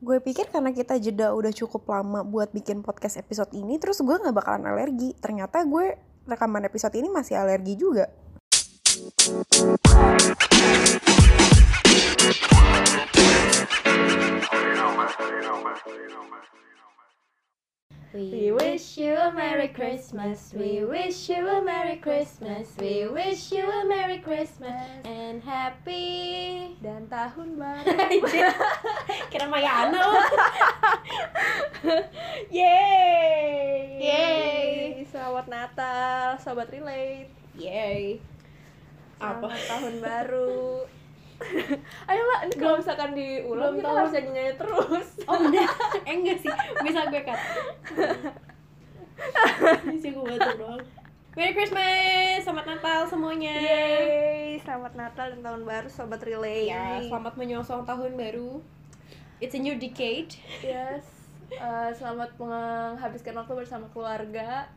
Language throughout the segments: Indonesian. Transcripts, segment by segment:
gue pikir karena kita jeda udah cukup lama buat bikin podcast episode ini, terus gue nggak bakalan alergi. Ternyata gue rekaman episode ini masih alergi juga. We wish you a Merry Christmas. We wish you a Merry Christmas. We wish you a Merry Christmas and happy dan tahun baru Kira Mayana lo. Yeay Yeay. Selamat Natal Sobat Relate Yay. Selamat Apa? tahun baru Ayolah, ini kalau misalkan diulang kita harus nyanyi-nyanyi terus. Oh udah, eh enggak sih, bisa gue cut Bisa gue batuk doang. Merry Christmas, selamat Natal semuanya. Yeay, selamat Natal dan tahun baru Sobat Relate Ya, selamat menyongsong tahun baru. It's a new decade. Yes. Eh, Selamat menghabiskan waktu bersama keluarga.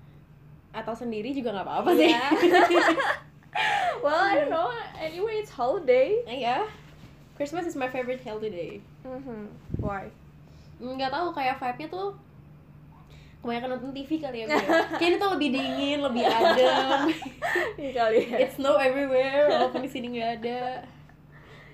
Atau sendiri juga nggak apa-apa sih. Iya. Well, I don't know. Anyway, it's holiday. Iya. Christmas is my favorite holiday. Mhm. Why? nggak tahu kayak vibe-nya tuh kebanyakan nonton TV kali ya gue kayaknya tuh lebih dingin lebih adem. Iya kali ya. It's snow everywhere walaupun di sini nggak ada.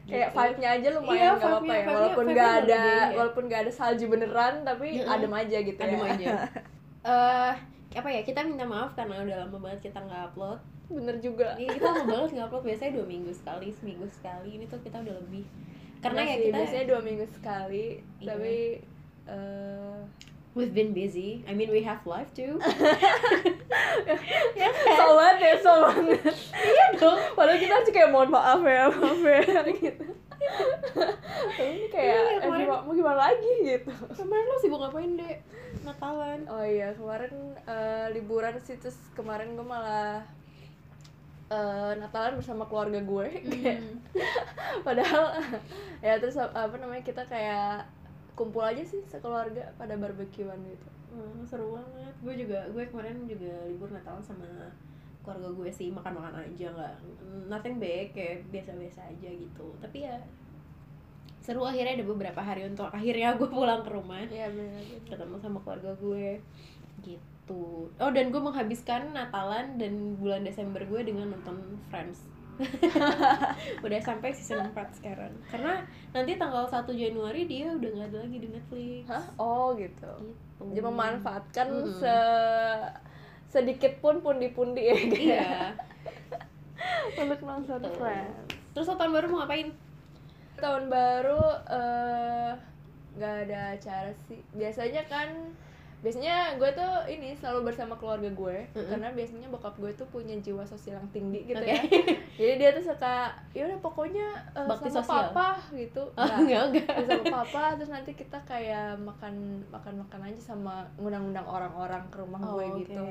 Kayak Gitu. vibe-nya aja Iya, lumayan nggak apa-apa vibe-nya- ya. walaupun nggak ada ya. walaupun nggak ada salju beneran tapi Mm-mm. adem aja gitu adem ya aja. Eh apa ya kita minta maaf karena udah lama banget kita nggak upload bener juga. Iya kita lama banget nggak upload biasanya dua minggu sekali seminggu sekali ini tuh kita udah lebih. Karena Nggak ya sih, kita biasanya dua minggu sekali Iya. tapi eh we've been busy. I mean we have life too. Ya so banget ya so banget. Iya dong. Padahal kita harus kayak mohon maaf ya maaf ya gitu. Tapi ini kayak Iya, eh, kemarin- gimana- mau gimana lagi? gitu. Kemarin lo sibuk ngapain dek? Natalan. Oh iya kemarin eh, liburan sih terus kemarin gue malah eh, Natalan bersama keluarga gue Hmm. padahal ya terus apa namanya kita kayak kumpul aja sih sekeluarga pada barbekyuan gitu Hmm, seru banget. Gue juga, gue kemarin juga libur Natal sama keluarga gue sih makan-makan aja nggak nothing big kayak biasa-biasa aja gitu. Tapi ya seru akhirnya ada beberapa hari untuk akhirnya gue pulang ke rumah iya benar gitu ketemu sama keluarga gue gitu. Oh dan gue menghabiskan Natalan dan bulan Desember gue dengan nonton Friends. udah sampai season 4 sekarang karena nanti tanggal 1 Januari dia udah nggak ada lagi di Netflix hah oh gitu gitu. jadi memanfaatkan Mm-mm. se sedikit pun pundi-pundi ya gitu ya, iya untuk nonton Betul. Friends Terus tahun baru mau ngapain? tahun baru eh nggak ada acara sih biasanya kan biasanya gue tuh ini selalu bersama keluarga gue Mm-mm. karena biasanya bokap gue tuh punya jiwa sosial yang tinggi gitu Oke. ya jadi dia tuh suka ya udah pokoknya eh, Bakti sama sosial. papa gitu Oh, Nggak, enggak, enggak. sama papa terus nanti kita kayak makan makan makan aja sama ngundang-undang orang-orang ke rumah Oh, gue oke. gitu.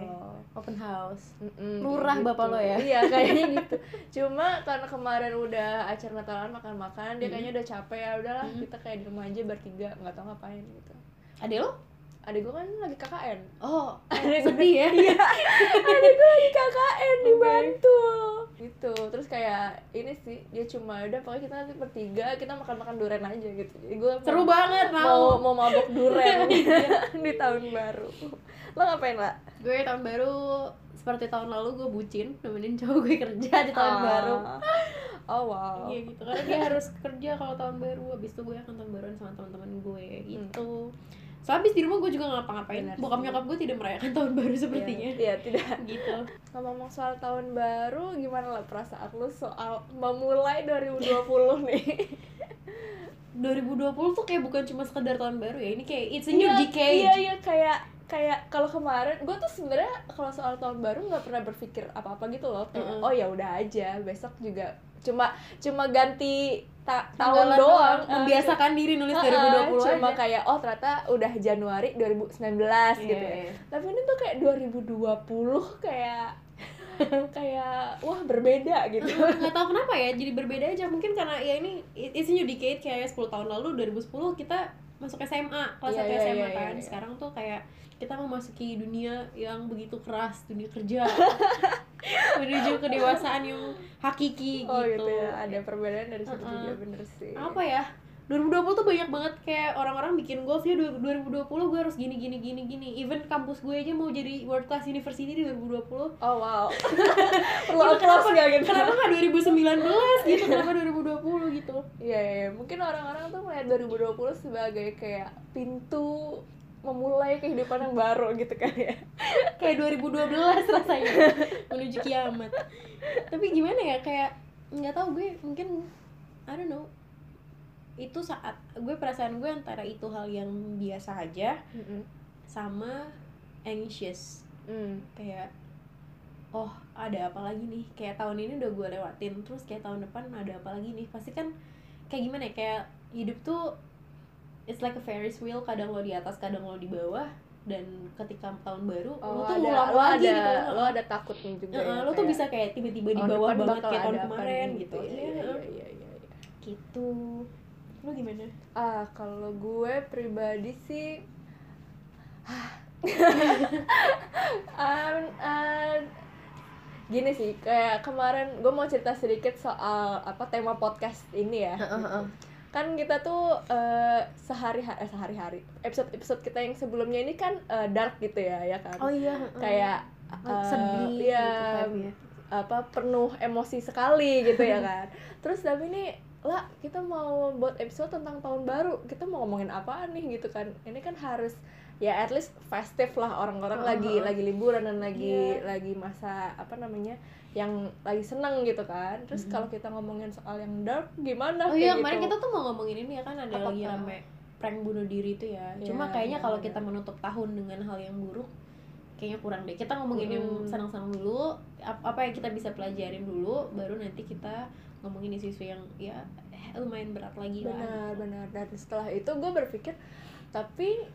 Open house. Mm-mm, Lurah kayak bapak lo ya? iya kayaknya gitu cuma karena kemarin udah acara Natalan makan-makan dia kayaknya udah capek ya udahlah Mm. kita kayak di rumah aja bertiga nggak tahu ngapain gitu Ada lo? Adik gue kan lagi KKN Oh, Adik gue- sedih ya? iya adik gue lagi KKN di Bantul gitu terus kayak ini sih dia cuma udah pokoknya kita nanti bertiga kita makan-makan duren aja gitu jadi gue Seru banget, mau mau. mau mabok duren di tahun baru lo ngapain lah Gue tahun baru seperti tahun lalu gue bucin nemenin cowok gue kerja di tahun Ah. baru. oh wow Iya gitu. Karena dia harus kerja kalau tahun baru. Habis itu gue akan tahun baruan sama teman-teman gue gitu. So habis di rumah gue juga nggak ngapa-ngapain. Benar Bokap nyokap gue tidak merayakan tahun baru sepertinya. Iya, iya, tidak Gitu. ngomong soal tahun baru gimana lah perasaan lu soal memulai 2020 nih 2020 tuh kayak bukan cuma sekedar tahun baru ya. Ini kayak it's a new Iya, decade. iya iya kayak kayak kalau kemarin gue tuh sebenarnya kalau soal tahun baru nggak pernah berpikir apa apa gitu loh kayak Mm-mm. oh ya udah aja besok juga cuma cuma ganti ta- Tanggalan tahun doang. Eh, membiasakan diri nulis eh, 2020 cuma aja. kayak oh ternyata udah Januari 2019 gitu ya. Iya. tapi ini tuh kayak 2020 kayak kayak wah berbeda gitu. Nggak tahu kenapa ya jadi berbeda aja. Mungkin karena ya ini it's a new decade kayak 10 tahun lalu 2010 kita masuk SMA kelas 1 iya, SMA iya, kan. iya. sekarang tuh kayak kita memasuki dunia yang begitu keras dunia kerja. Menuju kedewasaan yang hakiki oh gitu, gitu. ya. Ada perbedaan dari situ Uh-uh. juga bener sih. Apa ya 2020 tuh banyak banget kayak orang-orang bikin goals ya 2020 gue harus gini gini gini gini. Even kampus gue aja mau jadi world class university di 2020 oh wow. Perlu Iya, applause kenapa, gak gitu? kenapa nggak 2019 gitu? Kenapa 2020 gitu? Iya, iya, iya. mungkin orang-orang tuh melihat 2020 sebagai kayak pintu memulai kehidupan yang baru gitu kan ya. kayak 2012 rasanya. Menuju kiamat. Tapi gimana ya kayak nggak tahu gue mungkin I don't know itu saat gue perasaan gue antara itu hal yang biasa aja sama anxious Hmm. kayak oh ada apa lagi nih kayak tahun ini udah gue lewatin terus kayak tahun depan ada apa lagi nih pasti kan kayak gimana ya kayak hidup tuh it's like a Ferris wheel kadang lo di atas kadang lo di bawah dan ketika tahun baru lo Oh, tuh ada, ngulang lo lagi ada, gitu lo ada takutnya juga. Heeh, ya, lo tuh bisa kayak tiba-tiba di bawah banget kayak tahun kemarin gitu Iya, Iya, iya, heeh. iya, iya, iya. gitu lo gimana? Ah, kalau gue pribadi sih um, uh, gini sih kayak kemarin gue mau cerita sedikit soal apa tema podcast ini ya. Kan kita tuh eh, sehari-hari eh, sehari-hari episode episode kita yang sebelumnya ini kan eh, dark gitu ya ya kan? Oh iya kayak Oh, eh, sedih ya gitu vibe-nya. apa penuh emosi sekali gitu ya kan? Terus tapi ini lah kita mau buat episode tentang tahun baru kita mau ngomongin apaan nih gitu kan ini kan harus ya at least festive lah orang-orang Heeh, lagi lagi liburan dan lagi Iya. lagi masa apa namanya yang lagi seneng gitu kan terus Mhm. kalau kita ngomongin soal yang dark gimana Oh iya kayak kemarin gitu. kita tuh mau ngomongin ini ya kan ada Apa lagi rame prank bunuh diri itu ya. Iya, Cuma kayaknya iya, kalau iya. kita menutup tahun dengan hal yang buruk kayaknya kurang deh. Kita ngomongin yang Mm. senang-senang dulu, ap- apa yang kita bisa pelajarin dulu, baru nanti kita ngomongin isu-isu yang ya lumayan berat lagi lah. benar benar dan setelah itu gue berpikir tapi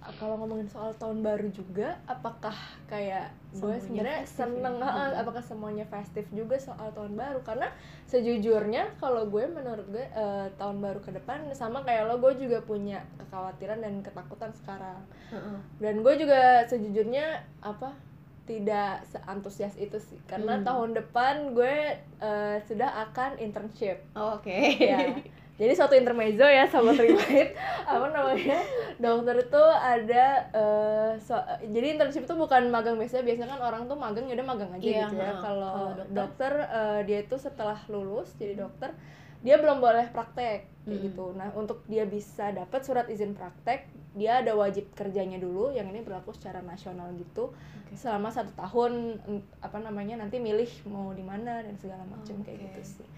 uh, kalau ngomongin soal tahun baru juga apakah kayak gue sebenarnya seneng ya? apakah semuanya festif juga soal tahun baru karena sejujurnya kalau gue menurut gue eh, tahun baru ke depan sama kayak lo gue juga punya kekhawatiran dan ketakutan sekarang Heeh. dan gue juga sejujurnya apa tidak seantusias itu sih. Karena Hmm. tahun depan gue eh, sudah akan internship. Oh, Oke. ya jadi suatu intermezzo ya sama terkait apa namanya? Dokter itu ada eh, so- jadi internship itu bukan magang biasa biasanya kan orang tuh magang ya udah magang aja Iya, gitu ya. kalau dokter, dokter? eh, dia itu setelah lulus jadi dokter dia belum boleh praktek kayak Hmm. gitu nah untuk dia bisa dapat surat izin praktek dia ada wajib kerjanya dulu yang ini berlaku secara nasional gitu Oke. selama satu tahun apa namanya nanti milih mau di mana dan segala macam kayak Oke. gitu sih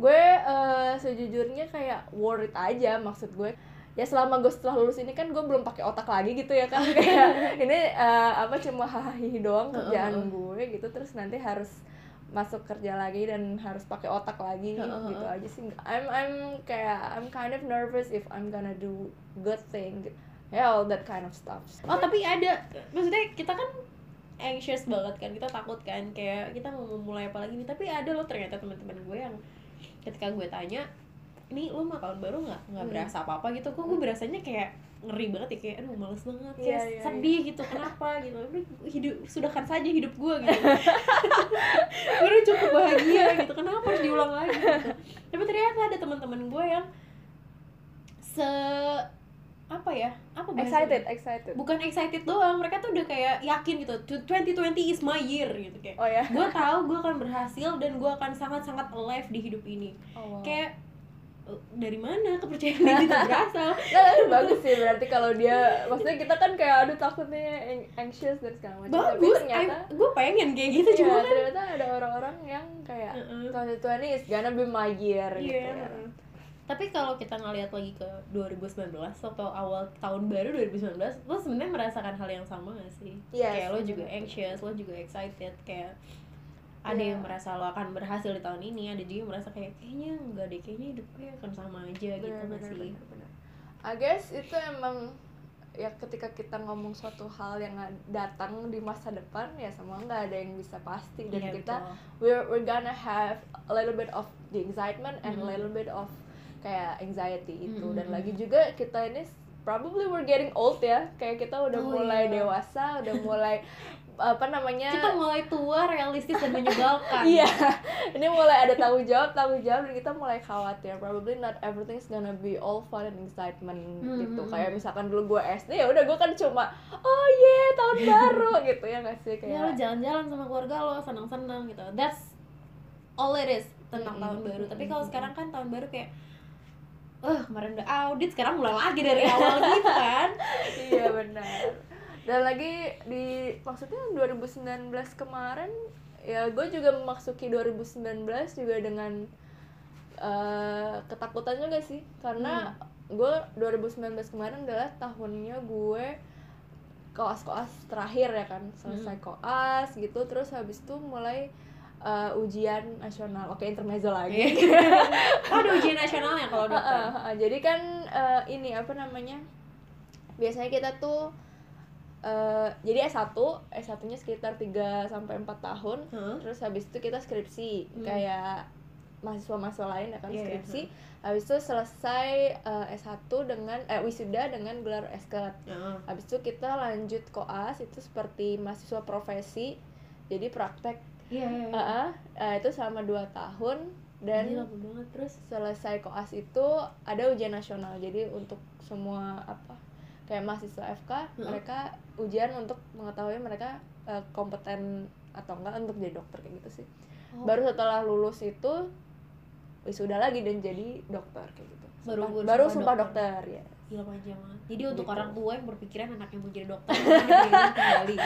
gue eh, sejujurnya kayak worried aja maksud gue ya selama gue setelah lulus ini kan gue belum pakai otak lagi gitu ya kan kayak ini eh, apa cuma hahaha doang kerjaan gue gitu terus nanti harus masuk kerja lagi dan harus pakai otak lagi Heeh, gitu aja sih. I'm I'm kayak I'm kind of nervous if I'm gonna do good thing ya all that kind of stuff. Oh tapi ada, maksudnya kita kan anxious banget kan, kita takut kan, kayak kita mau memulai apa lagi nih. Tapi ada loh ternyata teman-teman gue yang ketika gue tanya, ini lo mau tahun baru nggak? Nggak Hmm. berasa apa apa gitu, kok gue berasanya kayak ngeri banget ya kayak aduh males banget Iya, kayak iya, sedih gitu kenapa gitu? Hidup sudahkan saja hidup gue gitu. Gue udah cukup bahagia gitu kenapa harus diulang lagi gitu. tapi ternyata ada teman-teman gue yang se apa ya apa bahasanya? excited excited. Bukan excited doang mereka tuh udah kayak yakin gitu "Tu- 2020 is my year gitu kayak. Oh ya. Gue tahu gue akan berhasil dan gue akan sangat sangat alive di hidup ini. Oh, wow. kayak "Eh, dari mana kepercayaan diri itu berasal Nah, bagus sih berarti kalau dia maksudnya kita kan kayak aduh takutnya anxious dan segala macam tapi ternyata gue pengen kayak gitu iya, cuma kan ternyata ada orang-orang yang kayak Heeh. 2020 is gonna be my year gitu Iya, ya. heeh. tapi kalau kita ngeliat lagi ke 2019 atau awal tahun baru 2019 lo sebenarnya merasakan hal yang sama gak sih Yes, kayak lo juga anxious lo juga excited kayak ada Iya. yang merasa lo akan berhasil di tahun ini ada juga yang merasa kayak kayaknya enggak deh kayaknya hidup gue akan sama aja gitu Benar, gak benar, sih benar, benar. I guess itu emang ya ketika kita ngomong suatu hal yang datang di masa depan ya semua nggak ada yang bisa pasti dan Iya, kita betul. we're we're gonna have a little bit of the excitement and a Mhm. little bit of kayak anxiety itu dan Mhm. lagi juga kita ini probably we're getting old ya kayak kita udah Oh, mulai iya. dewasa udah mulai apa namanya kita mulai tua realistis dan menyebalkan Iya, ini mulai ada tanggung jawab, tanggung jawab dan kita mulai khawatir. Probably not everything's gonna be all fun and excitement Hmm, gitu. hmm, Kayak misalkan dulu gue SD ya udah gue kan cuma oh yeah tahun baru gitu ya nggak sih ya lo kayak. jalan-jalan sama keluarga lo senang-senang gitu that's all it is tentang Mm-mm. tahun baru tapi kalau sekarang kan tahun baru kayak eh kemarin udah audit sekarang mulai lagi dari awal gitu kan iya benar. Dan lagi di maksudnya 2019 kemarin ya gue juga memasuki 2019 juga dengan eh, ketakutan juga sih? Karena gue 2019 kemarin adalah tahunnya gue koas-koas terakhir ya kan selesai koas gitu terus habis itu mulai eh, ujian nasional. Oke intermezzo lagi. Oh ada ujian nasionalnya kalau dokter. Heeh, heeh. jadi kan eh, ini apa namanya biasanya kita tuh eh, jadi S1 S1 nya sekitar 3 sampai 4 tahun Heeh. terus habis itu kita skripsi Hmm. kayak mahasiswa-mahasiswa lain ya kan Iya, skripsi habis itu selesai eh, S1 dengan eh wisuda dengan gelar S.Ket Heeh. habis itu kita lanjut koas itu seperti mahasiswa profesi jadi praktek iya iya iya. Heeh, eh, itu selama 2 tahun dan Gila, banget terus selesai koas itu ada ujian nasional jadi untuk semua apa kayak mahasiswa FK Heeh. mereka ujian untuk mengetahui mereka eh, kompeten atau enggak untuk jadi dokter kayak gitu sih Oh. baru setelah lulus itu wisuda lagi dan jadi dokter kayak gitu Baru Sumpah- baru sumpah sumpah dokter. dokter, ya Gila panjang banget. Jadi untuk Gitu. orang tua yang berpikiran anaknya mau jadi dokter, kembali.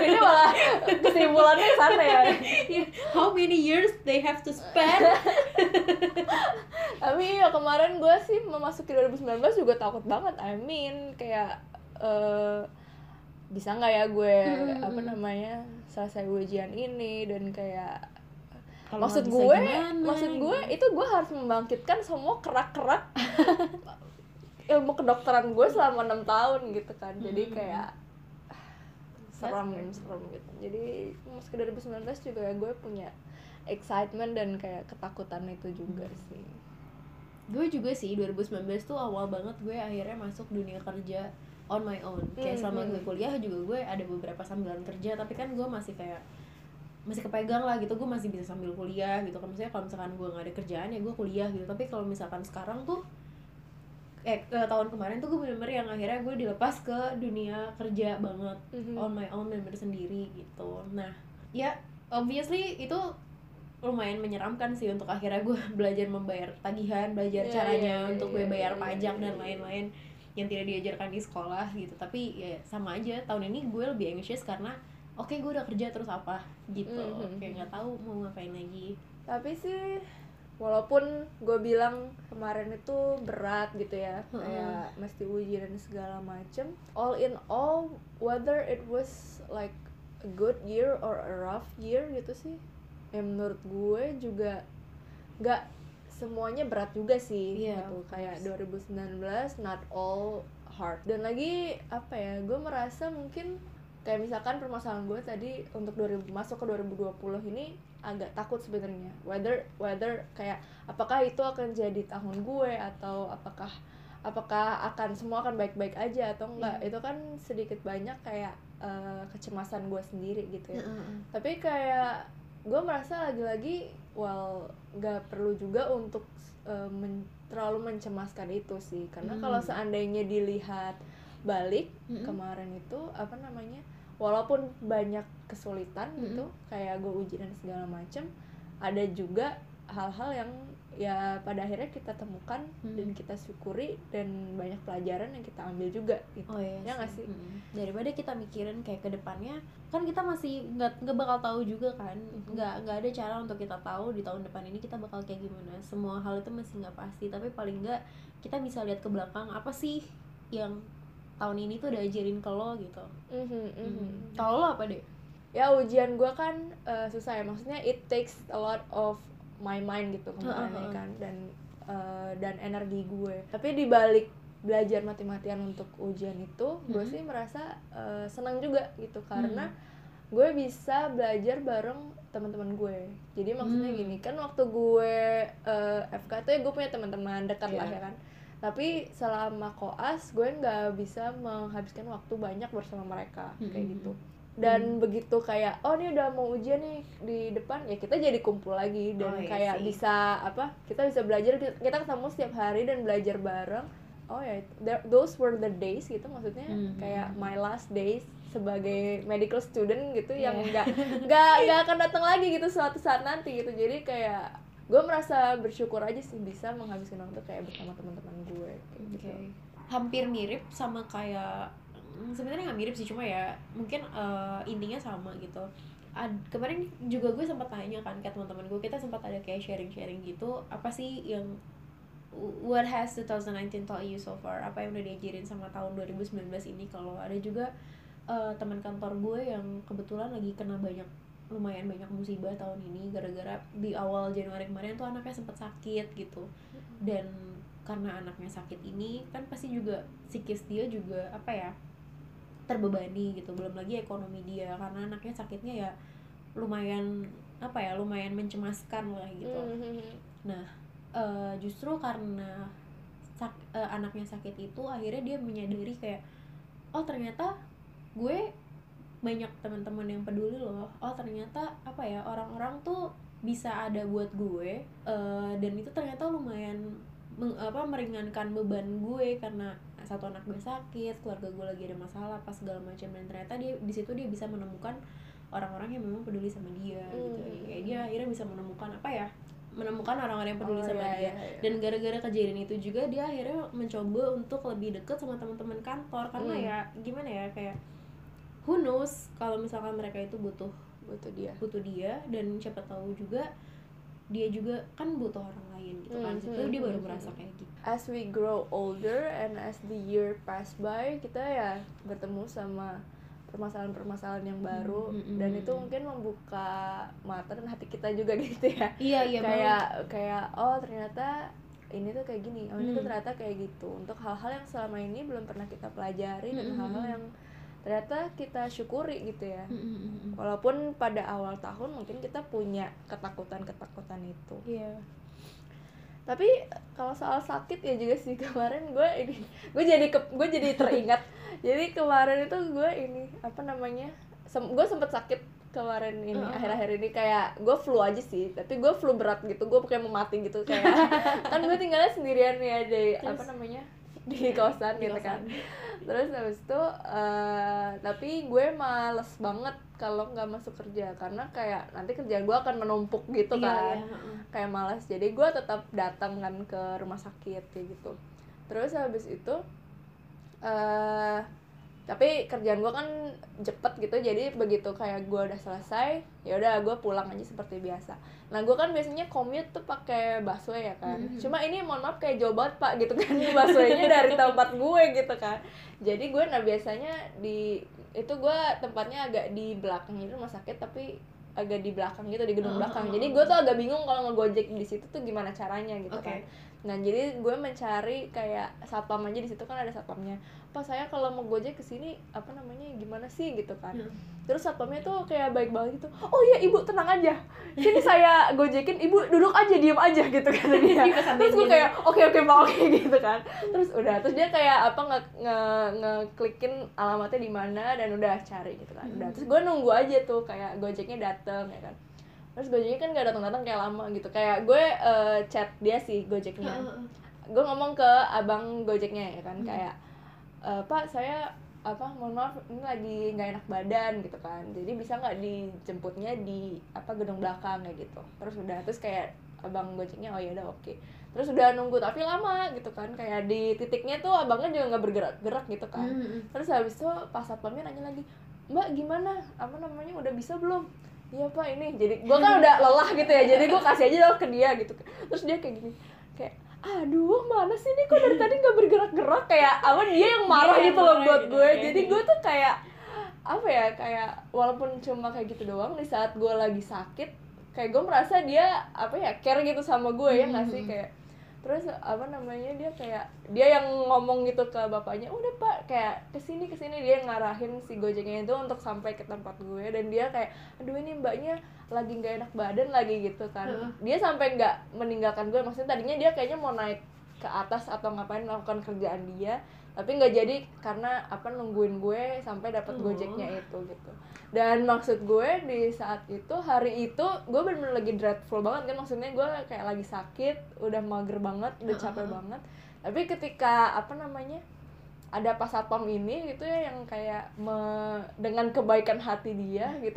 ini malah kesimpulannya sana ya How many years they have to spend? tapi ya kemarin gue sih memasuki 2019 juga takut banget I mean kayak eh bisa nggak ya gue Hmm, apa namanya selesai ujian ini dan kayak Kalau maksud gue gimana, maksud gue gitu. itu gue harus membangkitkan semua kerak-kerak ilmu kedokteran gue selama enam tahun gitu kan. Jadi kayak serem serem gitu. Jadi masuk ke 2019 juga gue punya excitement dan kayak ketakutan itu juga Hmm. sih gue juga sih 2019 tuh awal banget gue akhirnya masuk dunia kerja on my own. Kayak Hmm, selama hmm. gue kuliah juga gue ada beberapa sambilan kerja, tapi kan gue masih kayak masih kepegang lah gitu gue masih bisa sambil kuliah gitu kan misalnya kalau misalkan gue nggak ada kerjaan ya gue kuliah gitu tapi kalau misalkan sekarang tuh eh ke tahun kemarin tuh gue bener-bener yang akhirnya gue dilepas ke dunia kerja banget Mhm. on my own bener-bener sendiri gitu nah ya obviously itu lumayan menyeramkan sih untuk akhirnya gue belajar membayar tagihan belajar Iya, caranya iya, untuk gue iya, bayar iya, pajak iya, dan iya. lain-lain yang tidak diajarkan di sekolah gitu tapi ya sama aja tahun ini gue lebih anxious karena oke gue udah kerja terus apa gitu Mhm. kayak nggak tahu mau ngapain lagi tapi sih walaupun gue bilang kemarin itu berat gitu ya Heeh. kayak mesti uji dan segala macem all in all whether it was like a good year or a rough year gitu sih ya menurut gue juga nggak semuanya berat juga sih Iya, gitu kayak course. 2019 not all hard dan lagi apa ya gue merasa mungkin kayak misalkan permasalahan gue tadi untuk 2000 masuk ke 2020 ini agak takut sebenarnya whether whether kayak apakah itu akan jadi tahun gue atau apakah apakah akan semua akan baik-baik aja atau enggak Iya. itu kan sedikit banyak kayak eh, kecemasan gue sendiri gitu ya Heeh. tapi kayak gue merasa lagi-lagi well nggak perlu juga untuk uh, men- terlalu mencemaskan itu sih karena Hmm. kalau seandainya dilihat balik Mm-mm. kemarin itu apa namanya walaupun banyak kesulitan Mm-mm. gitu kayak gue uji dan segala macem ada juga hal-hal yang ya pada akhirnya kita temukan Mm. dan kita syukuri dan banyak pelajaran yang kita ambil juga gitu Oh iya Ya nggak sih? Mm. Daripada kita mikirin kayak ke depannya, kan kita masih nggak nggak bakal tahu juga kan. Mhm. Nggak nggak ada cara untuk kita tahu di tahun depan ini kita bakal kayak gimana. Semua hal itu masih nggak pasti. Tapi paling nggak kita bisa lihat ke belakang apa sih yang tahun ini tuh udah ajarin ke lo gitu. Mhm, mhm. Mm. Kalau lo apa deh? ya ujian gue kan uh, susah ya maksudnya it takes a lot of my mind gitu kemarin heeh. kan dan uh, dan energi gue tapi di balik belajar mati-matian untuk ujian itu gue Mhm. sih merasa uh, senang juga gitu karena gue bisa belajar bareng teman-teman gue jadi maksudnya Hmm. gini kan waktu gue uh, FK tuh ya gue punya teman-teman dekat lah Iya. ya kan tapi selama koas gue nggak bisa menghabiskan waktu banyak bersama mereka kayak Mhm. gitu dan begitu kayak oh ini udah mau ujian nih di depan ya kita jadi kumpul lagi dan Oh, iya kayak sih. bisa apa kita bisa belajar kita ketemu setiap hari dan belajar bareng oh ya there- those were the days gitu maksudnya Mhm. kayak my last days sebagai medical student gitu yang Iya. nggak nggak nggak akan datang lagi gitu suatu saat nanti gitu jadi kayak gue merasa bersyukur aja sih bisa menghabiskan waktu kayak bersama teman-teman gue kayak gitu. Oke. Hampir mirip sama kayak sebenarnya nggak mirip sih cuma ya mungkin eh, intinya sama gitu. Ad- kemarin juga gue sempat tanya kan ke teman-teman gue kita sempat ada kayak sharing-sharing gitu apa sih yang what has 2019 taught you so far? Apa yang udah diajarin sama tahun 2019 ini? Kalau ada juga eh, teman kantor gue yang kebetulan lagi kena banyak lumayan banyak musibah tahun ini gara-gara di awal Januari kemarin tuh anaknya sempat sakit gitu. Dan karena anaknya sakit ini kan pasti juga psikis dia juga apa ya terbebani gitu. Belum lagi ekonomi dia karena anaknya sakitnya ya lumayan apa ya lumayan mencemaskan lah gitu. Mhm. Eh, justru karena sak- eh, anaknya sakit itu akhirnya dia menyadari kayak oh ternyata gue banyak teman-teman yang peduli loh. Oh ternyata apa ya orang-orang tuh bisa ada buat gue eh, dan itu ternyata lumayan meng- apa meringankan beban gue karena satu anak gue sakit keluarga gue lagi ada masalah pas segala macam dan ternyata dia di situ dia bisa menemukan orang-orang yang memang peduli sama dia gitu Hmm. kayak dia akhirnya bisa menemukan apa ya menemukan orang-orang yang peduli Oh, sama iya, dia iya, iya. dan gara-gara kejadian itu juga dia akhirnya mencoba untuk lebih deket sama teman-teman kantor karena Hmm. ya gimana ya kayak who knows kalau misalkan mereka itu butuh butuh dia butuh dia dan siapa tahu juga dia juga kan butuh orang lain gitu kan. Hmm, situ hmm, dia baru merasa kayak gitu. As we grow older and as the year pass by kita ya bertemu sama permasalahan-permasalahan yang baru. Hmm, hmm, dan itu mungkin membuka mata dan hati kita juga gitu ya. Iya iya kayak kayak oh ternyata ini tuh kayak gini. Oh ini tuh Hmm. ternyata kayak gitu. Untuk hal-hal yang selama ini belum pernah kita pelajari dan Hmm, hmm, hal-hal yang ternyata kita syukuri gitu ya. Banget walaupun pada awal tahun mungkin kita punya ketakutan-ketakutan itu. Iya. Tapi kalau soal sakit ya juga sih kemarin gue ini gue jadi ke, gue jadi teringat. Jadi kemarin itu gue ini apa namanya sem, gue sempet sakit kemarin ini Heeh. akhir-akhir ini kayak gue flu aja sih tapi gue flu berat gitu gue kayak mau mati gitu kayak kan gue tinggalnya sendirian ya di apa Terus? namanya di kosan Di gitu kosan. kan terus habis itu eh, tapi gue males banget kalau nggak masuk kerja. Karena kayak nanti kerjaan gue akan menumpuk gitu Iya, kan. iya, kayak malas jadi gue tetap datang kan ke rumah sakit kayak gitu. Terus habis itu eh tapi kerjaan gue kan cepet gitu jadi begitu kayak gue udah selesai ya udah gue pulang aja seperti biasa. Nah gue kan biasanya commute tuh pakai busway ya kan. Mhm. cuma ini mohon maaf kayak jauh banget pak gitu kan. Buswaynya dari tempat gue gitu kan. Jadi gue nah biasanya di itu gue tempatnya agak di belakang ini rumah sakit tapi agak di belakang gitu di gedung Oh, belakang. oh, jadi oh. gue tuh agak bingung kalau ngegojek di situ tuh gimana caranya gitu Oke. kan. Nah jadi gue mencari kayak satpam aja di situ kan ada satpamnya apa saya kalau mau gojek ke sini apa namanya gimana sih? Gitu kan. Hmm. terus satpamnya tuh kayak baik banget gitu oh iya ibu tenang aja. Sini saya gojekin ibu duduk aja diem aja. Gitu dia Di pesan terus gue dia. kayak oke oke pak oke gitu kan. Terus udah terus dia kayak apa nge nge ngeklikin alamatnya di mana dan udah cari gitu kan. Udah Hmm. terus gue nunggu aja tuh kayak gojeknya dateng ya kan. Terus gojeknya kan gak datang datang kayak lama gitu. Kayak gue eh, chat dia sih gojeknya. Gue ngomong ke abang gojeknya ya kan. Hmm. kayak "E, pak saya apa mohon maaf ini lagi nggak enak badan gitu kan. Jadi bisa nggak dijemputnya di apa gedung belakang kayak gitu. Terus udah terus kayak abang gojeknya oh ya udah oke. Terus udah nunggu tapi lama gitu kan. Kayak di titiknya tuh abangnya juga nggak bergerak-gerak gitu kan. Hmm. terus habis itu pas satpamnya nanya lagi mbak gimana? Apa namanya udah bisa belum? Iya pak ini. Jadi gue kan udah lelah gitu ya jadi gue kasih aja dong ke dia gitu. Terus dia kayak gini kayak aduh mana sih ini kok dari tadi nggak bergerak-gerak? Kayak apa dia yang marah Dia yang gitu loh marah buat gitu, gue. jadi gue tuh kayak apa ya kayak walaupun cuma kayak gitu doang di saat gue lagi sakit kayak gue merasa dia apa ya care gitu sama gue ya nggak sih? Mhm. kayak terus apa namanya dia kayak dia yang ngomong gitu ke bapaknya udah pak kayak ke sini ke sini dia ngarahin si gojeknya itu untuk sampai ke tempat gue dan dia kayak aduh ini mbaknya lagi nggak enak badan lagi gitu kan Heeh. dia sampai nggak meninggalkan gue maksudnya tadinya dia kayaknya mau naik ke atas atau ngapain melakukan kerjaan dia tapi nggak jadi karena apa nungguin gue sampai dapat Oh. gojeknya itu gitu. Dan maksud gue di saat itu hari itu gue bener-bener lagi dreadful banget kan. Maksudnya gue kayak lagi sakit udah mager banget udah capek banget. Tapi ketika apa namanya ada pas satpam ini gitu ya yang kayak me- dengan kebaikan hati dia gitu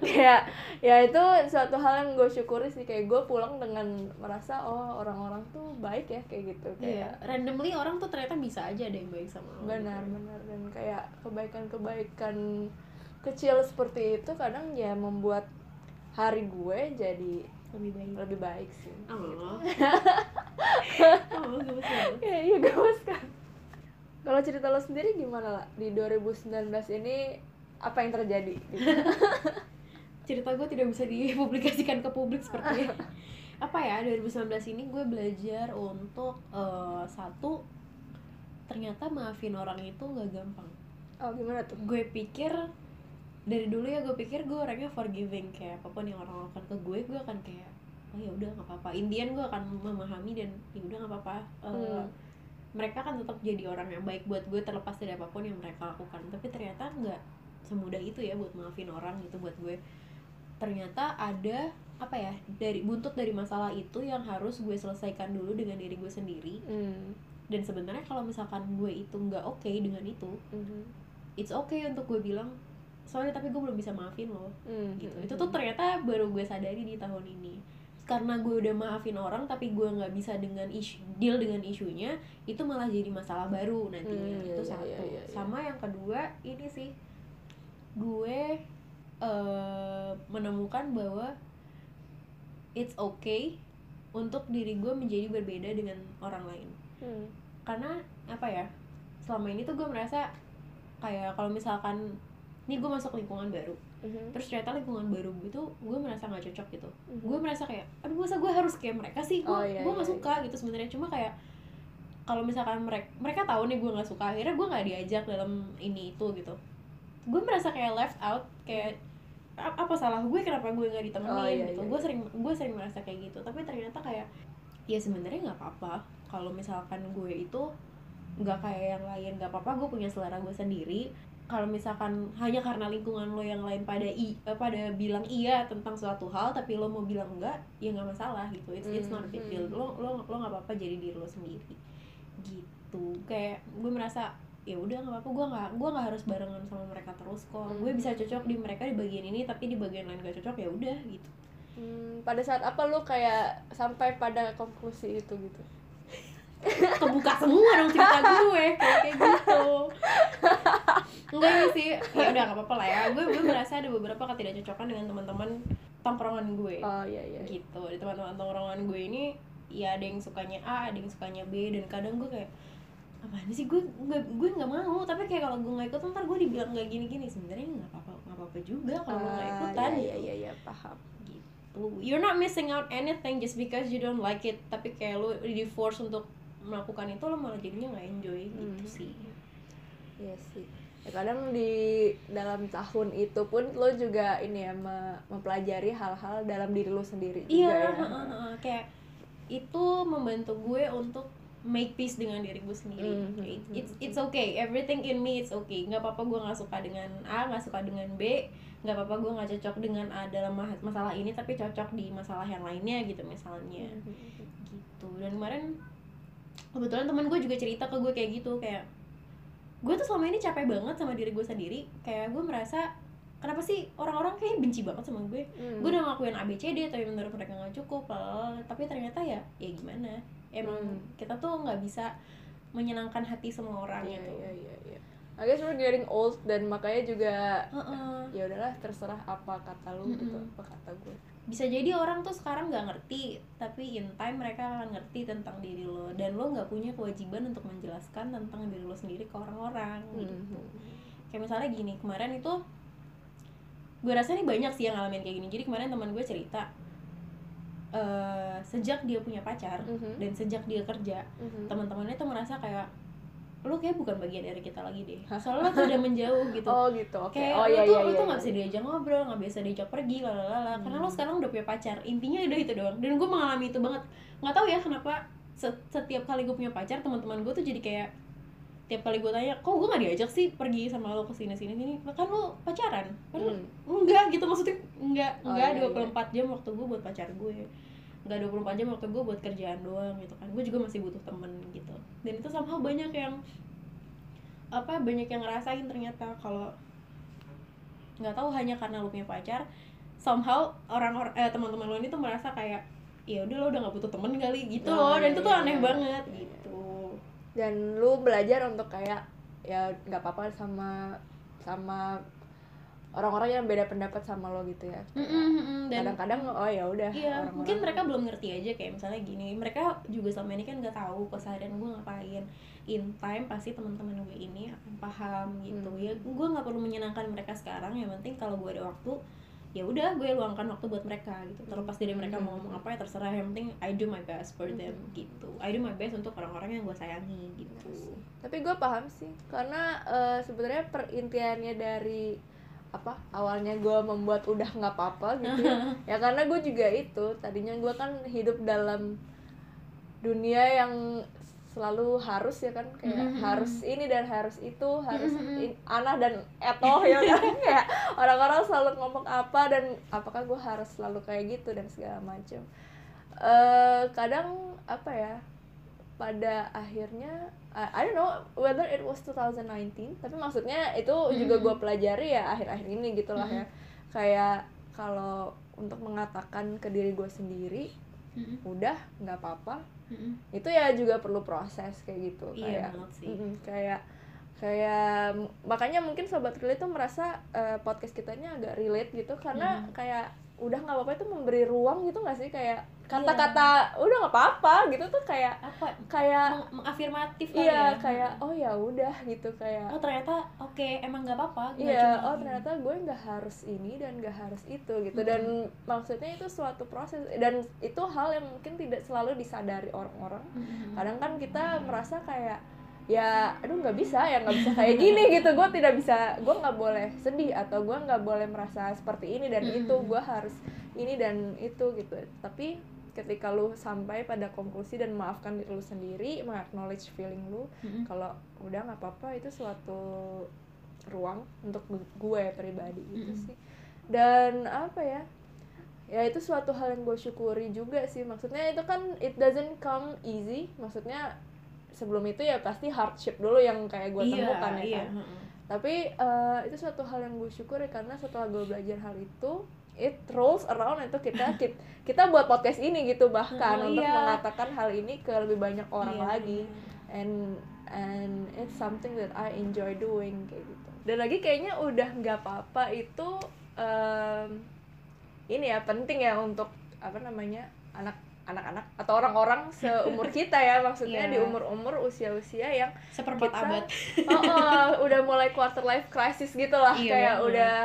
kayak ya itu suatu hal yang gue syukuri sih kayak gue pulang dengan merasa oh orang-orang tuh baik ya kayak gitu Iya, kayak randomly orang tuh ternyata bisa aja ada yang baik sama lo. benar benar dan kayak kebaikan-kebaikan kecil seperti itu kadang ya membuat hari gue jadi lebih baik. lebih baik sih Oh. oh, gemes banget. ya iya gemes kan kalau cerita lo sendiri gimana lah di 2019 ini apa yang terjadi? Gitu? cerita gue tidak bisa dipublikasikan ke publik seperti apa ya 2019 ini gue belajar untuk eh, satu ternyata maafin orang itu gak gampang. Oh gimana tuh? Gue pikir dari dulu ya gue pikir gue orangnya forgiving. Kayak apa pun yang orang lakukan ke gue gue akan kayak oh ya udah nggak apa-apa. Indian gue akan memahami dan ya udah nggak apa-apa. Eh, Hmm. Mereka kan tetap jadi orang yang baik buat gue terlepas dari apa pun yang mereka lakukan tapi ternyata nggak semudah itu ya buat maafin orang itu buat gue ternyata ada apa ya dari buntut dari masalah itu yang harus gue selesaikan dulu dengan diri gue sendiri hmm. dan sebenarnya kalau misalkan gue itu nggak oke dengan itu Mhm. it's okay untuk gue bilang sorry tapi gue belum bisa maafin lo Hmm. gitu itu tuh ternyata baru gue sadari di tahun ini karena gue udah maafin orang tapi gue nggak bisa dengan isu deal dengan isunya itu malah jadi masalah baru nantinya. Hmm, iya, itu iya, satu. iya, iya, iya. sama yang kedua ini sih. Gue eh, menemukan bahwa it's okay untuk diri gue menjadi berbeda dengan orang lain. Hmm. karena apa ya selama ini tuh gue merasa kayak kalau misalkan ini gue masuk lingkungan baru Mhm. terus ternyata lingkungan baru gue tuh gue merasa nggak cocok gitu. Mhm. gue merasa kayak aduh masa gue harus kayak mereka sih? Gue Oh, iya, gue iya, nggak suka gitu sebenarnya. Cuma kayak kalau misalkan mereka mereka tahu nih gue nggak suka akhirnya gue nggak diajak dalam ini itu gitu. Gue merasa kayak left out kayak "A- apa salah gue kenapa gue nggak ditemenin? Oh, iya, gitu. iya, gue iya. sering gue sering merasa kayak gitu. Tapi ternyata kayak ya sebenarnya nggak apa-apa. Kalau misalkan gue itu nggak kayak yang lain nggak apa-apa gue punya selera gue sendiri kalau misalkan hanya karena lingkungan lo yang lain pada i eh, pada bilang iya tentang suatu hal tapi lo mau bilang enggak ya nggak masalah gitu it's it's not a big deal Hmm. lo lo lo nggak apa-apa jadi diri lo sendiri gitu kayak gue merasa ya udah nggak apa-apa gue nggak gue nggak harus barengan sama mereka terus kok Hmm. gue bisa cocok di mereka di bagian ini tapi di bagian lain gak cocok ya udah gitu Hmm, pada saat apa lu kayak sampai pada konklusi itu gitu? Kebuka semua dong cerita gue. Kayak kayak gitu. Enggak sih. Ya udah nggak apa-apa lah ya. Gue gue merasa ada beberapa ketidakcocokan dengan teman-teman tongkrongan gue. Oh iya iya. iya. gitu. Di teman-teman tongkrongan gue ini ya ada yang sukanya A ada yang sukanya B dan kadang gue kayak apa sih? Gue nggak gue nggak mau. Tapi kayak kalau gue nggak ikut ntar gue dibilang nggak gini-gini. Sebenarnya nggak apa-apa nggak apa-apa juga kalau lo nggak Ah, ikutan. Iya iya iya paham. gitu. You're not missing out anything just because you don't like it. Tapi kayak lo di force untuk melakukan itu lo malah jadinya nggak enjoy gitu Hmm. sih. Iya sih. Ya kadang di dalam tahun itu pun lo juga ini ya me- mempelajari hal-hal dalam diri lo sendiri iya juga ya. kayak itu membantu gue untuk make peace dengan diri gue sendiri. It- mhm, it's it's okay. Everything in me it's okay. Nggak apa-apa gue nggak suka dengan A nggak suka dengan B. Nggak apa-apa gue nggak cocok dengan A dalam ma- masalah ini tapi cocok di masalah yang lainnya gitu misalnya. Gitu. Dan kemarin kebetulan teman gue juga cerita ke gue kayak gitu kayak gue tuh selama ini capek banget sama diri gue sendiri kayak gue merasa kenapa sih orang-orang kayak benci banget sama gue Hmm. gue udah ngelakuin ABCD tapi menurut mereka nggak cukup lalala. tapi ternyata ya ya gimana emang Hmm. kita tuh nggak bisa menyenangkan hati semua orang Iya gitu iya iya iya. I guess we're getting old dan makanya juga Heeh. ya udahlah terserah apa kata lu gitu Mm-mm. apa kata gue. Bisa jadi orang tuh sekarang nggak ngerti tapi in time mereka akan ngerti tentang diri lo dan lo nggak punya kewajiban untuk menjelaskan tentang diri lo sendiri ke orang-orang gitu Mhm. kayak misalnya gini kemarin itu gue rasa nih banyak sih yang ngalamin kayak gini jadi kemarin teman gue cerita eh sejak dia punya pacar Mhm. dan sejak dia kerja Mhm. teman-temannya tuh merasa kayak lu kayak bukan bagian dari kita lagi deh. Soalnya tuh udah menjauh gitu. Oh gitu, oke. kayak oh lu iya tuh iya lu iya. tuh nggak iya. bisa diajak ngobrol nggak bisa diajak pergi lalala karena lo Hmm. sekarang udah punya pacar. Intinya udah itu doang. Dan gue mengalami itu banget. Nggak tahu ya kenapa se- setiap kali gue punya pacar teman-teman gue tuh jadi kayak tiap kali gue tanya kok gue gak diajak sih pergi sama lo ke sini sini sini? Kan lo pacaran. Kan Hmm. enggak gitu. Maksudnya enggak Oh, enggak iya, 24 jam waktu gue buat pacar gue enggak 24 jam waktu gue buat kerjaan doang gitu kan. Gue juga masih butuh temen gitu. Dan itu somehow banyak yang apa banyak yang ngerasain ternyata kalau nggak tahu hanya karena lo punya pacar somehow orang-orang eh, teman-teman lo ini tuh merasa kayak ya udah lo udah nggak butuh temen kali gitu Oh, loh. Dan itu tuh iya. aneh banget gitu. Dan lu belajar untuk kayak ya nggak apa-apa sama sama orang-orang yang beda pendapat sama lo gitu ya dan kadang-kadang oh ya udah Iya, orang-orang- mungkin mereka belum ngerti aja kayak misalnya gini. Mereka juga selama ini kan nggak tahu keseharian gue ngapain. In time pasti teman-teman gue ini akan paham gitu. Hmm. Ya gue nggak perlu menyenangkan mereka sekarang. Yang penting kalau gue ada waktu, ya udah gue luangkan waktu buat mereka gitu. Terlepas dari mereka mau Hmm. ngomong apa ya terserah. Yang penting I do my best for them gitu. I do my best untuk orang-orang yang gue sayangi gitu. tapi gue paham sih karena eh, sebenarnya perintiannya dari apa awalnya gue membuat udah nggak apa-apa gitu ya. ya karena gue juga itu tadinya gue kan hidup dalam dunia yang selalu harus ya kan kayak Mhm. harus ini dan harus itu harus Mhm. in- anah dan etoh ya kan kayak orang-orang selalu ngomong apa dan apakah gue harus selalu kayak gitu dan segala macam eh kadang apa ya pada akhirnya I, I don't know whether it was 2019 tapi maksudnya itu juga Mhm. gue pelajari ya akhir-akhir ini gitulah ya kayak kalau untuk mengatakan ke diri gue sendiri Mm-mm, udah nggak apa-apa mm-mm. itu ya juga perlu proses kayak gitu Iya kayak mm-mm, kayak kayak makanya mungkin sobat relate tuh merasa eh, podcast kita ini agak relate gitu karena Mhm. kayak udah nggak apa-apa itu memberi ruang gitu nggak sih kayak Iya. kata-kata udah nggak apa-apa gitu tuh kayak Apa? kayak Meng- mengafirmatif kali iya ya. kayak oh ya udah gitu kayak oh ternyata oke emang nggak apa-apa Iya, oh ini. ternyata gue nggak harus ini dan nggak harus itu gitu Mm-mm. dan maksudnya itu suatu proses dan itu hal yang mungkin tidak selalu disadari orang-orang Mm-mm. kadang kan kita merasa kayak ya aduh nggak bisa ya nggak bisa kayak gini gitu. Gue tidak bisa gue nggak boleh sedih atau gue nggak boleh merasa seperti ini dan itu. Gue harus ini dan itu gitu. Tapi ketika lu sampai pada konklusi dan maafkan diri lu sendiri mengacknowledge feeling lu Mm-mm. kalau udah nggak apa-apa itu suatu ruang untuk gue pribadi gitu Mm-mm. sih. Dan apa ya ya itu suatu hal yang gue syukuri juga sih. Maksudnya itu kan it doesn't come easy. Maksudnya sebelum itu ya pasti hardship dulu yang kayak gue Iya, temukan ya iya, kan heeh. tapi eh, itu suatu hal yang gue syukuri karena setelah gue belajar hal itu it rolls around itu kita kita, kita buat podcast ini gitu bahkan Oh, untuk iya. mengatakan hal ini ke lebih banyak orang Iya, lagi and and it's something that I enjoy doing kayak gitu dan lagi kayaknya udah nggak apa-apa itu em, ini ya penting ya untuk apa namanya anak anak-anak atau orang-orang seumur kita ya maksudnya Iya. di umur-umur usia-usia yang seperempat abad oh, oh, udah mulai quarter life crisis gitu lah Iya kayak banget. udah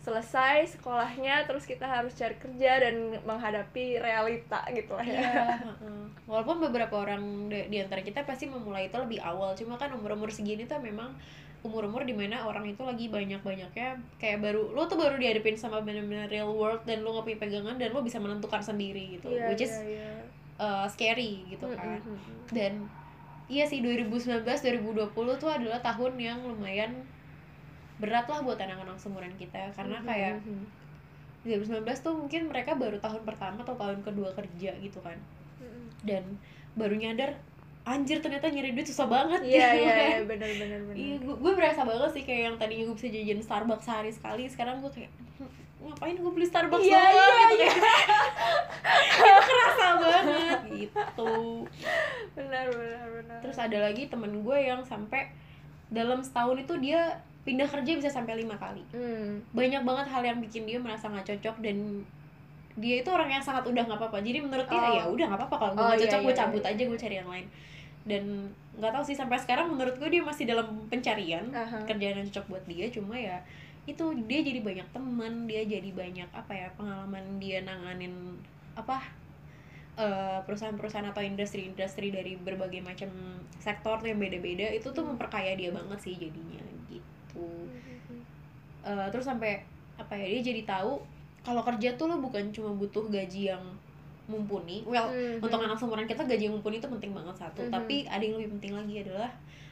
selesai sekolahnya terus kita harus cari kerja dan menghadapi realita gitu lah ya Iya, heeh. walaupun beberapa orang di, di antara kita pasti memulai itu lebih awal cuma kan umur umur segini tuh memang umur umur di mana orang itu lagi banyak banyaknya kayak baru lo tuh baru dihadapin sama benar-benar real world dan lo gak punya pegangan dan lo bisa menentukan sendiri gitu Iya, which is iya, iya. uh, scary gitu kan Mm, mm, mm. dan iya sih 2019 2020 tuh adalah tahun yang lumayan berat lah buat anak-anak seumuran kita karena Mhm, kayak mhm. 2019 tuh mungkin mereka baru tahun pertama atau tahun kedua kerja gitu kan dan baru nyadar anjir ternyata nyari duit susah banget iya gitu iya kan. iya benar benar benar Iya, gue, gue berasa banget sih kayak yang tadinya gue bisa jajan Starbucks sehari sekali, sekarang gue kayak "Hmm, ngapain gue beli Starbucks Iya, doang?" iya, gitu iya. kayak. itu kerasa banget gitu. benar benar benar Terus ada lagi temen gue yang sampai dalam setahun itu dia pindah kerja bisa sampai lima kali. Hmm. Banyak banget hal yang bikin dia merasa nggak cocok dan dia itu orang yang sangat udah nggak apa-apa. Jadi menurut dia Oh. ya udah nggak apa-apa kalau gue Oh, iya, cocok gue iya, cabut iya. aja gue cari yang lain. Dan nggak tahu sih sampai sekarang menurut gue dia masih dalam pencarian Aha. kerjaan yang cocok buat dia cuma ya itu dia jadi banyak teman dia jadi banyak apa ya pengalaman dia nanganin apa eh, perusahaan-perusahaan atau industri-industri dari berbagai macam sektor tuh yang beda-beda itu tuh Hmm. memperkaya dia banget sih jadinya gitu Eh, terus sampai apa ya dia jadi tahu kalau kerja tuh lo bukan cuma butuh gaji yang mumpuni well Mhm. untuk anak seumuran kita gaji yang mumpuni itu penting banget satu Mhm. tapi ada yang lebih penting lagi adalah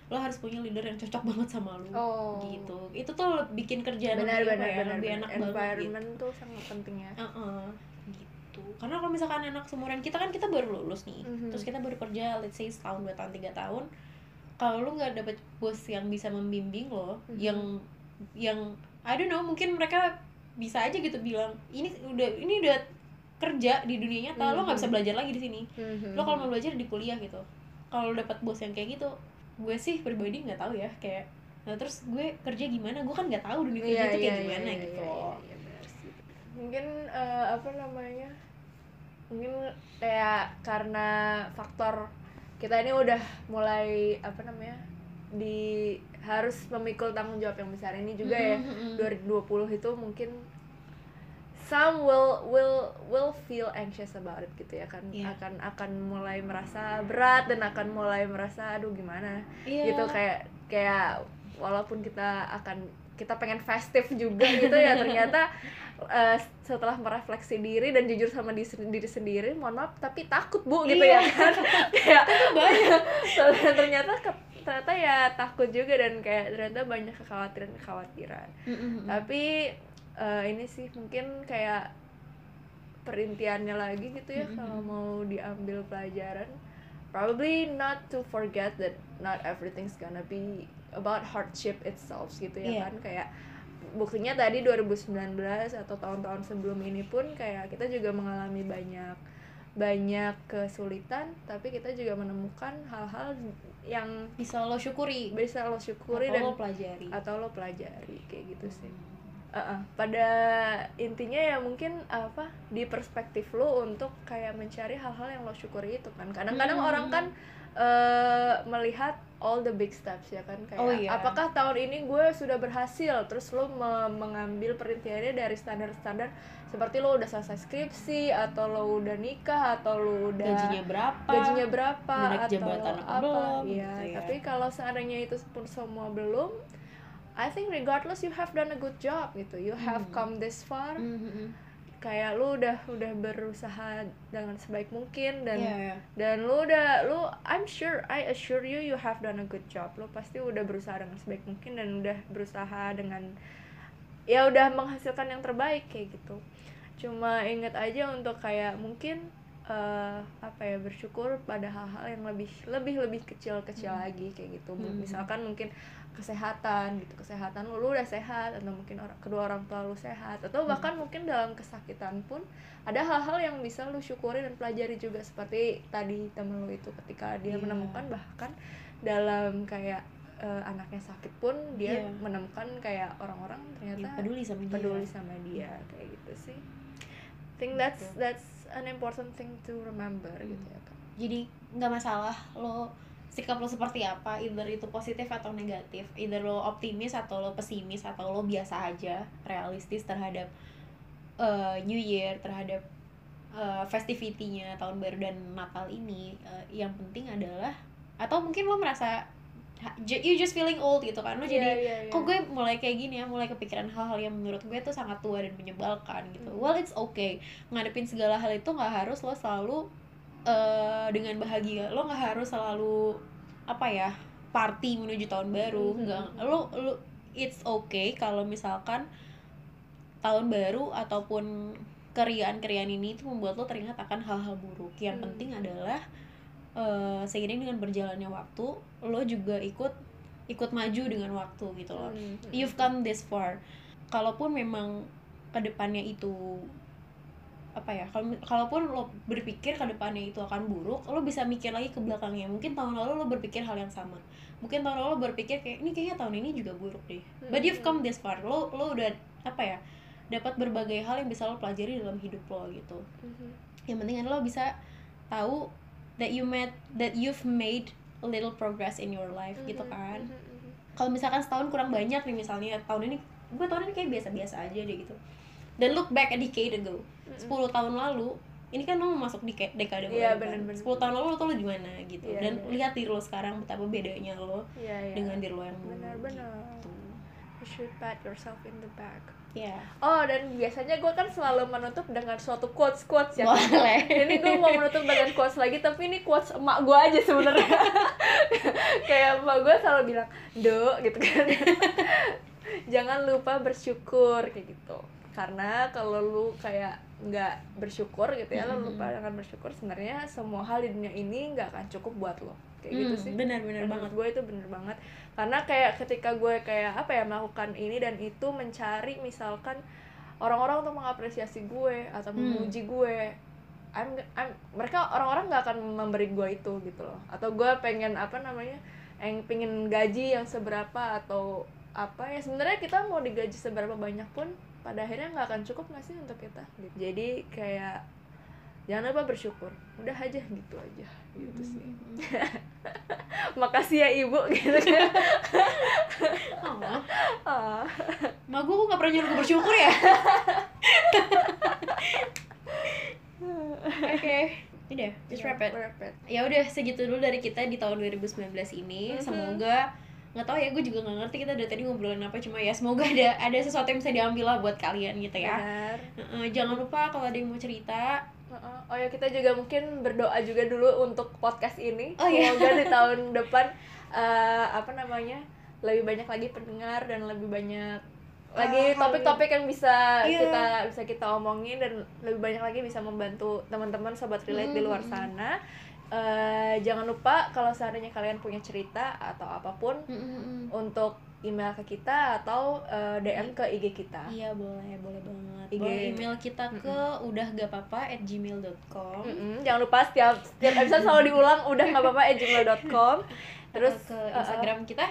lo harus punya leader yang cocok banget sama lo Oh. gitu itu tuh bikin kerjaan benar lebih apa benar ya, benar lebih benar. enak banget gitu. environment tuh sangat penting ya Heeh, gitu karena kalau misalkan anak seumuran kita kan kita baru lulus nih Mhm. terus kita baru kerja let's say setahun dua tahun tiga tahun kalau lu nggak dapet bos yang bisa membimbing lo Mhm. yang yang I don't know mungkin mereka bisa aja gitu bilang ini udah ini udah kerja di dunia nyata lo nggak bisa Mhm. belajar lagi di sini Mhm. lo kalau mau belajar di kuliah gitu kalau dapat bos yang kayak gitu gue sih pribadi nggak tahu ya kayak nah terus gue kerja gimana gue kan nggak tahu dunia kerja Iya, itu kayak iya, gimana iya, gitu iya, loh iya, benar sih. mungkin eh, apa namanya mungkin kayak karena faktor kita ini udah mulai apa namanya di harus memikul tanggung jawab yang besar ini juga ya Mhm, mhm. 2020 itu mungkin some will will will feel anxious about it gitu ya kan Iya. akan akan mulai merasa berat dan akan mulai merasa aduh gimana Iya. gitu kayak kayak walaupun kita akan kita pengen festif juga gitu ya ternyata eh, setelah merefleksi diri dan jujur sama diri, diri sendiri mohon maaf tapi takut bu gitu Iya. ya kan kayak banyak soalnya ternyata ke- ternyata ya takut juga dan kayak ternyata banyak kekhawatiran kekhawatiran Mhm, tapi eh, ini sih mungkin kayak perintiannya lagi gitu ya Mhm. kalau mau diambil pelajaran probably not to forget that not everything's gonna be about hardship itself gitu ya Iya. kan kayak buktinya tadi 2019 atau tahun-tahun sebelum ini pun kayak kita juga mengalami banyak banyak kesulitan tapi kita juga menemukan hal-hal yang bisa lo syukuri bisa lo syukuri atau dan lo pelajari atau lo pelajari kayak gitu sih Uh-uh. pada intinya ya mungkin apa di perspektif lo untuk kayak mencari hal-hal yang lo syukuri itu kan kadang-kadang Hmm. orang kan eh, melihat all the big steps ya kan kayak Oh, iya. apakah tahun ini gue sudah berhasil terus lo me- mengambil perintiannya dari standar-standar seperti lo udah selesai skripsi atau lo udah nikah atau lo udah gajinya berapa gajinya berapa atau jabatan apa apa belum, iya gitu ya. tapi kalau seandainya itu pun semua belum I think regardless you have done a good job gitu you have Hmm. come this far Mhm, kayak lu udah udah berusaha dengan sebaik mungkin dan Iya, iya. dan lu udah lu I'm sure I assure you you have done a good job lu pasti udah berusaha dengan sebaik mungkin dan udah berusaha dengan ya udah menghasilkan yang terbaik kayak gitu cuma inget aja untuk kayak mungkin eh, apa ya bersyukur pada hal-hal yang lebih lebih lebih kecil-kecil lagi kayak gitu Hmm. misalkan mungkin kesehatan gitu kesehatan lu, lu udah sehat atau mungkin orang kedua orang tua lu sehat atau bahkan mungkin dalam kesakitan pun ada hal-hal yang bisa lu syukuri dan pelajari juga seperti tadi temen lu itu ketika dia Iya. menemukan bahkan dalam kayak eh, anaknya sakit pun dia Iya. menemukan kayak orang-orang Ya, ternyata peduli sama dia peduli sama dia kayak gitu sih think that's Betul. that's an important thing to remember gitu ya kan jadi nggak masalah lo sikap lo seperti apa? Either itu positif atau negatif? Either lo optimis atau lo pesimis atau lo biasa aja realistis terhadap uh, New Year terhadap uh, festivity-nya tahun baru dan Natal ini uh, yang penting adalah atau mungkin lo merasa you just feeling old gitu kan? Lo jadi Iya, iya, iya. kok gue mulai kayak gini ya? Mulai kepikiran hal-hal yang menurut gue tuh sangat tua dan menyebalkan gitu. Hmm. well it's okay. Ngadepin segala hal itu nggak harus lo selalu eh, dengan bahagia. Lo nggak harus selalu apa ya party menuju tahun baru. Mhm. nggak. Lo lo it's okay kalau misalkan tahun baru ataupun keriaan-keriaan ini tuh membuat lo teringat akan hal-hal buruk. Yang Hmm. penting adalah eh, seiring dengan berjalannya waktu lo juga ikut ikut maju dengan waktu gitu loh. Hmm, hmm, you've come this far. Kalaupun memang ke depannya itu apa ya kalau kalaupun lo berpikir ke depannya itu akan buruk lo bisa mikir lagi ke belakangnya. Mungkin tahun lalu lo berpikir hal yang sama. Mungkin tahun lalu lo berpikir kayak ini kayaknya tahun ini juga buruk deh. But you've come this far. Lo lo udah apa ya dapat berbagai hal yang bisa lo pelajari dalam hidup lo gitu. Mhm. yang penting adalah lo bisa tahu that you made that you've made a little progress in your life gitu Mhm, kan. mhm, mhm. kalau misalkan setahun kurang banyak nih misalnya tahun ini gue tahun ini kayak biasa-biasa aja deh gitu dan look back a decade ago. 10 tahun lalu ini kan lo masuk di dekade Iya, baru kan? bener-bener. 10 tahun lalu lo tuh lo gimana gitu. Iya, dan bener. lihat diri lo sekarang betapa bedanya lo Iya, iya. dengan diri lo yang dulu Benar-benar. gitu. you should pat yourself in the back. Ya oh dan biasanya gue kan selalu menutup dengan suatu quotes quotes ya. Boleh. Ini gue mau menutup dengan quotes lagi tapi ini quotes emak gue aja sebenarnya. Kayak emak gue selalu bilang do gitu kan. Jangan lupa bersyukur kayak gitu karena kalau lu kayak nggak bersyukur gitu ya lu lupa dengan bersyukur sebenarnya semua hal di dunia ini nggak akan cukup buat lo. Kayak gitu Hmm, sih. benar benar Menurut banget. gue itu bener banget. Karena kayak ketika gue kayak apa ya melakukan ini dan itu mencari misalkan orang-orang untuk mengapresiasi gue atau Hmm. memuji gue I'm, I'm, mereka orang-orang nggak akan memberi gue itu gitu loh. Atau gue pengen apa namanya yang pengen gaji yang seberapa atau apa ya sebenarnya kita mau digaji seberapa banyak pun pada akhirnya nggak akan cukup nggak sih untuk kita gitu. jadi kayak jangan lupa bersyukur udah aja gitu aja gitu sih makasih ya ibu gitu kan oh Ah. Ma gue kok gak pernah nyuruh gue bersyukur ya? Oke, udah, just wrap it. Wrap it. Ya udah segitu dulu dari kita di tahun 2019 ini. Mhm. Semoga nggak tahu ya gue juga nggak ngerti kita dari tadi ngobrolin apa cuma ya semoga ada ada sesuatu yang bisa diambil lah buat kalian gitu ya Benar. Jangan lupa kalau ada yang mau cerita. Oh ya kita juga mungkin berdoa juga dulu untuk podcast ini. Oh, iya. Semoga di tahun depan eh, apa namanya lebih banyak lagi pendengar dan lebih banyak lagi topik-topik yang bisa Iya. kita bisa kita omongin dan lebih banyak lagi bisa membantu teman-teman sobat relate di luar Hmm. sana. Eh, jangan lupa kalau seandainya kalian punya cerita atau apa pun untuk email ke kita atau eh, DM ke IG kita. Iya boleh, boleh banget. IG. Boleh email kita ke udah gak apa at gmail.com Mm-mm, jangan lupa setiap setiap episode selalu diulang udah nggak apa-apa at gmail.com terus ke uh, Instagram kita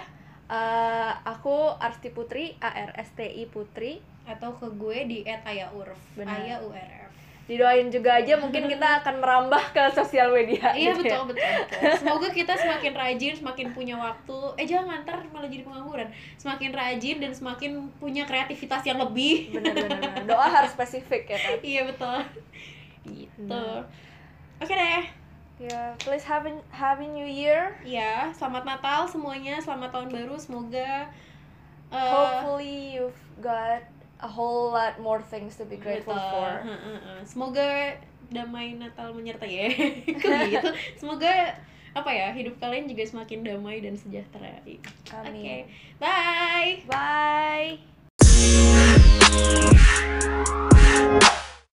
uh, aku Arsti Putri A R S T I Putri atau ke gue di @ayaurf. Benar. Aya URF. Didoain juga aja mungkin kita akan merambah ke sosial media Iya gitu ya. betul, betul betul. Semoga kita semakin rajin, semakin punya waktu. Eh jangan ntar malah jadi pengangguran. Semakin rajin dan semakin punya kreativitas yang lebih. bener bener bener. doa harus spesifik ya kan iya betul. Gitu. Nah. Oke deh. ya please have a, have a new year Ya, selamat Natal semuanya, selamat tahun baru. Semoga eh, hopefully you've got a whole lot more things to be grateful Betul. for. Semoga damai Natal menyertai ya. gitu. Semoga apa ya hidup kalian juga semakin damai dan sejahtera. Oke, okay. bye. Bye.